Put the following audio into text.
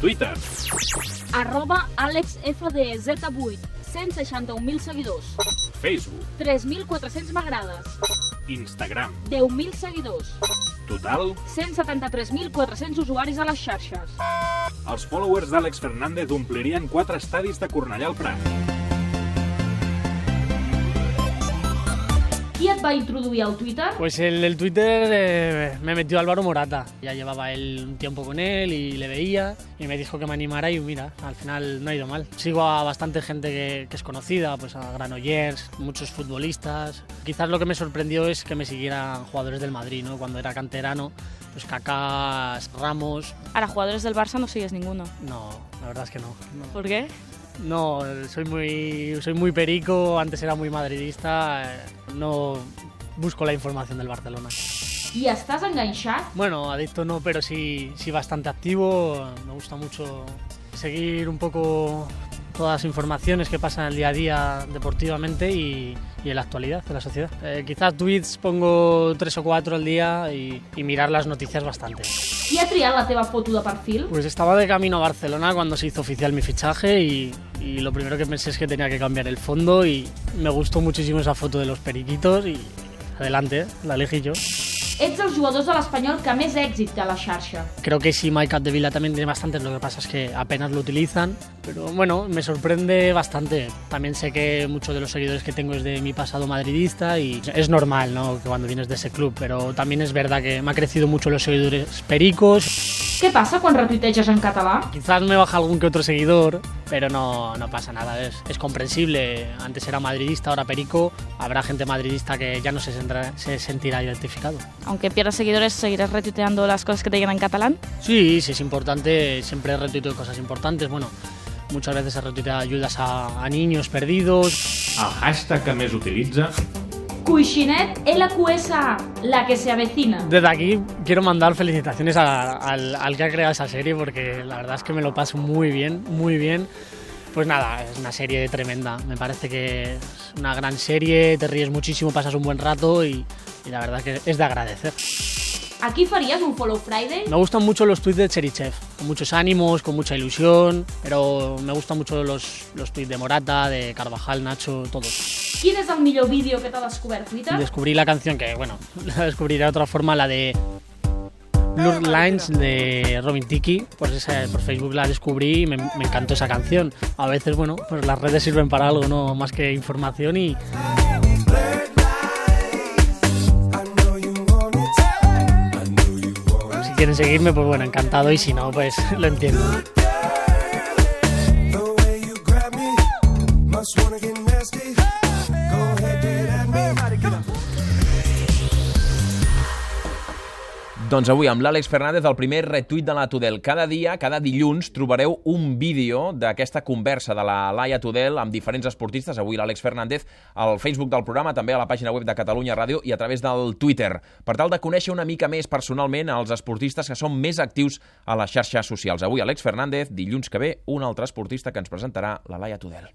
Twitter. Arroba AlexFDZ8, 161.000 seguidors. Facebook. 3.400 m'agrades. Instagram. 10.000 seguidors. Total, 173.400 usuaris a les xarxes. els followers d'Àlex Fernández omplirien quatre estadis de Cornellà al Prat. Va introduir al Twitter? Pues el, el Twitter eh, me metió Álvaro Morata. Ya llevaba él un tiempo con él y le veía y me dijo que me animara y mira, al final no ha ido mal. Sigo a bastante gente que, que es conocida, pues a Granollers, muchos futbolistas. Quizás lo que me sorprendió es que me siguieran jugadores del Madrid, ¿no? Cuando era canterano, pues Kaká, Ramos. Ahora, jugadores del Barça no sigues ninguno. No, la verdad es que no. no. ¿Por qué? No, soy muy, soy muy perico, antes era muy madridista, eh, no busco la información del Barcelona. I estàs enganxat? Bueno, adicto no, pero sí, sí bastante activo. Me gusta mucho seguir un poco todas las informaciones que pasan en el día a día deportivamente y, y en la actualidad de la sociedad. Eh, quizás tweets pongo tres o cuatro al día y, y mirar las noticias bastante. Qui ha triat la teva foto de perfil? Pues estaba de camino a Barcelona cuando se hizo oficial mi fichaje y, y lo primero que pensé es que tenía que cambiar el fondo y me gustó muchísimo esa foto de los periquitos y adelante, la elegí yo. Ets els jugadors de l'Espanyol que més èxit té a la xarxa. Creo que sí, Mike Capdevila también tiene bastantes, lo que pasa es que apenas lo utilizan, pero bueno, me sorprende bastante. También sé que muchos de los seguidores que tengo es de mi pasado madridista y es normal, ¿no?, que cuando vienes de ese club, pero también es verdad que me ha crecido mucho los seguidores pericos. Què passa quan retuiteges en català? Quizás me baja algún que otro seguidor, pero no, no pasa nada, es, es comprensible. Antes era madridista, ahora perico, habrá gente madridista que ya no se, sentirá- se sentirá identificado. Aunque pierdas seguidores, ¿seguirás retuiteando las cosas que te llegan en catalán? Sí, sí es importante, siempre retuiteo cosas importantes. Bueno, muchas veces se retuitea ayudas a, a niños perdidos. El hashtag que més utilitza, Cuixinet LQSA, la que se avecina. Desde aquí quiero mandar felicitaciones al que ha creado esa serie porque la verdad es que me lo paso muy bien, muy bien. Pues nada, es una serie tremenda. Me parece que es una gran serie, te ríes muchísimo, pasas un buen rato y, y la verdad que es de agradecer. Aquí faries un Follow Friday? Me gustan mucho los tweets de Cherichev, con muchos ánimos, con mucha ilusión, pero me gustan mucho los, los tweets de Morata, de Carvajal, Nacho, todos. Quin és el millor vídeo que t'ha descobert Twitter? Descubrí la canción que, bueno, la descubriré de otra forma, la de Blur Lines de Robin Tiki, pues esa, por Facebook la descubrí y me, me encantó esa canción. A veces, bueno, pues las redes sirven para algo, no más que información y, seguirme, pues bueno, encantado y si no, pues lo entiendo. Doncs avui amb l'Àlex Fernández el primer retuit de la Tudel. Cada dia, cada dilluns, trobareu un vídeo d'aquesta conversa de la Laia Tudel amb diferents esportistes. Avui l'Àlex Fernández al Facebook del programa, també a la pàgina web de Catalunya Ràdio i a través del Twitter, per tal de conèixer una mica més personalment els esportistes que són més actius a les xarxes socials. Avui Àlex Fernández, dilluns que ve, un altre esportista que ens presentarà la Laia Tudel.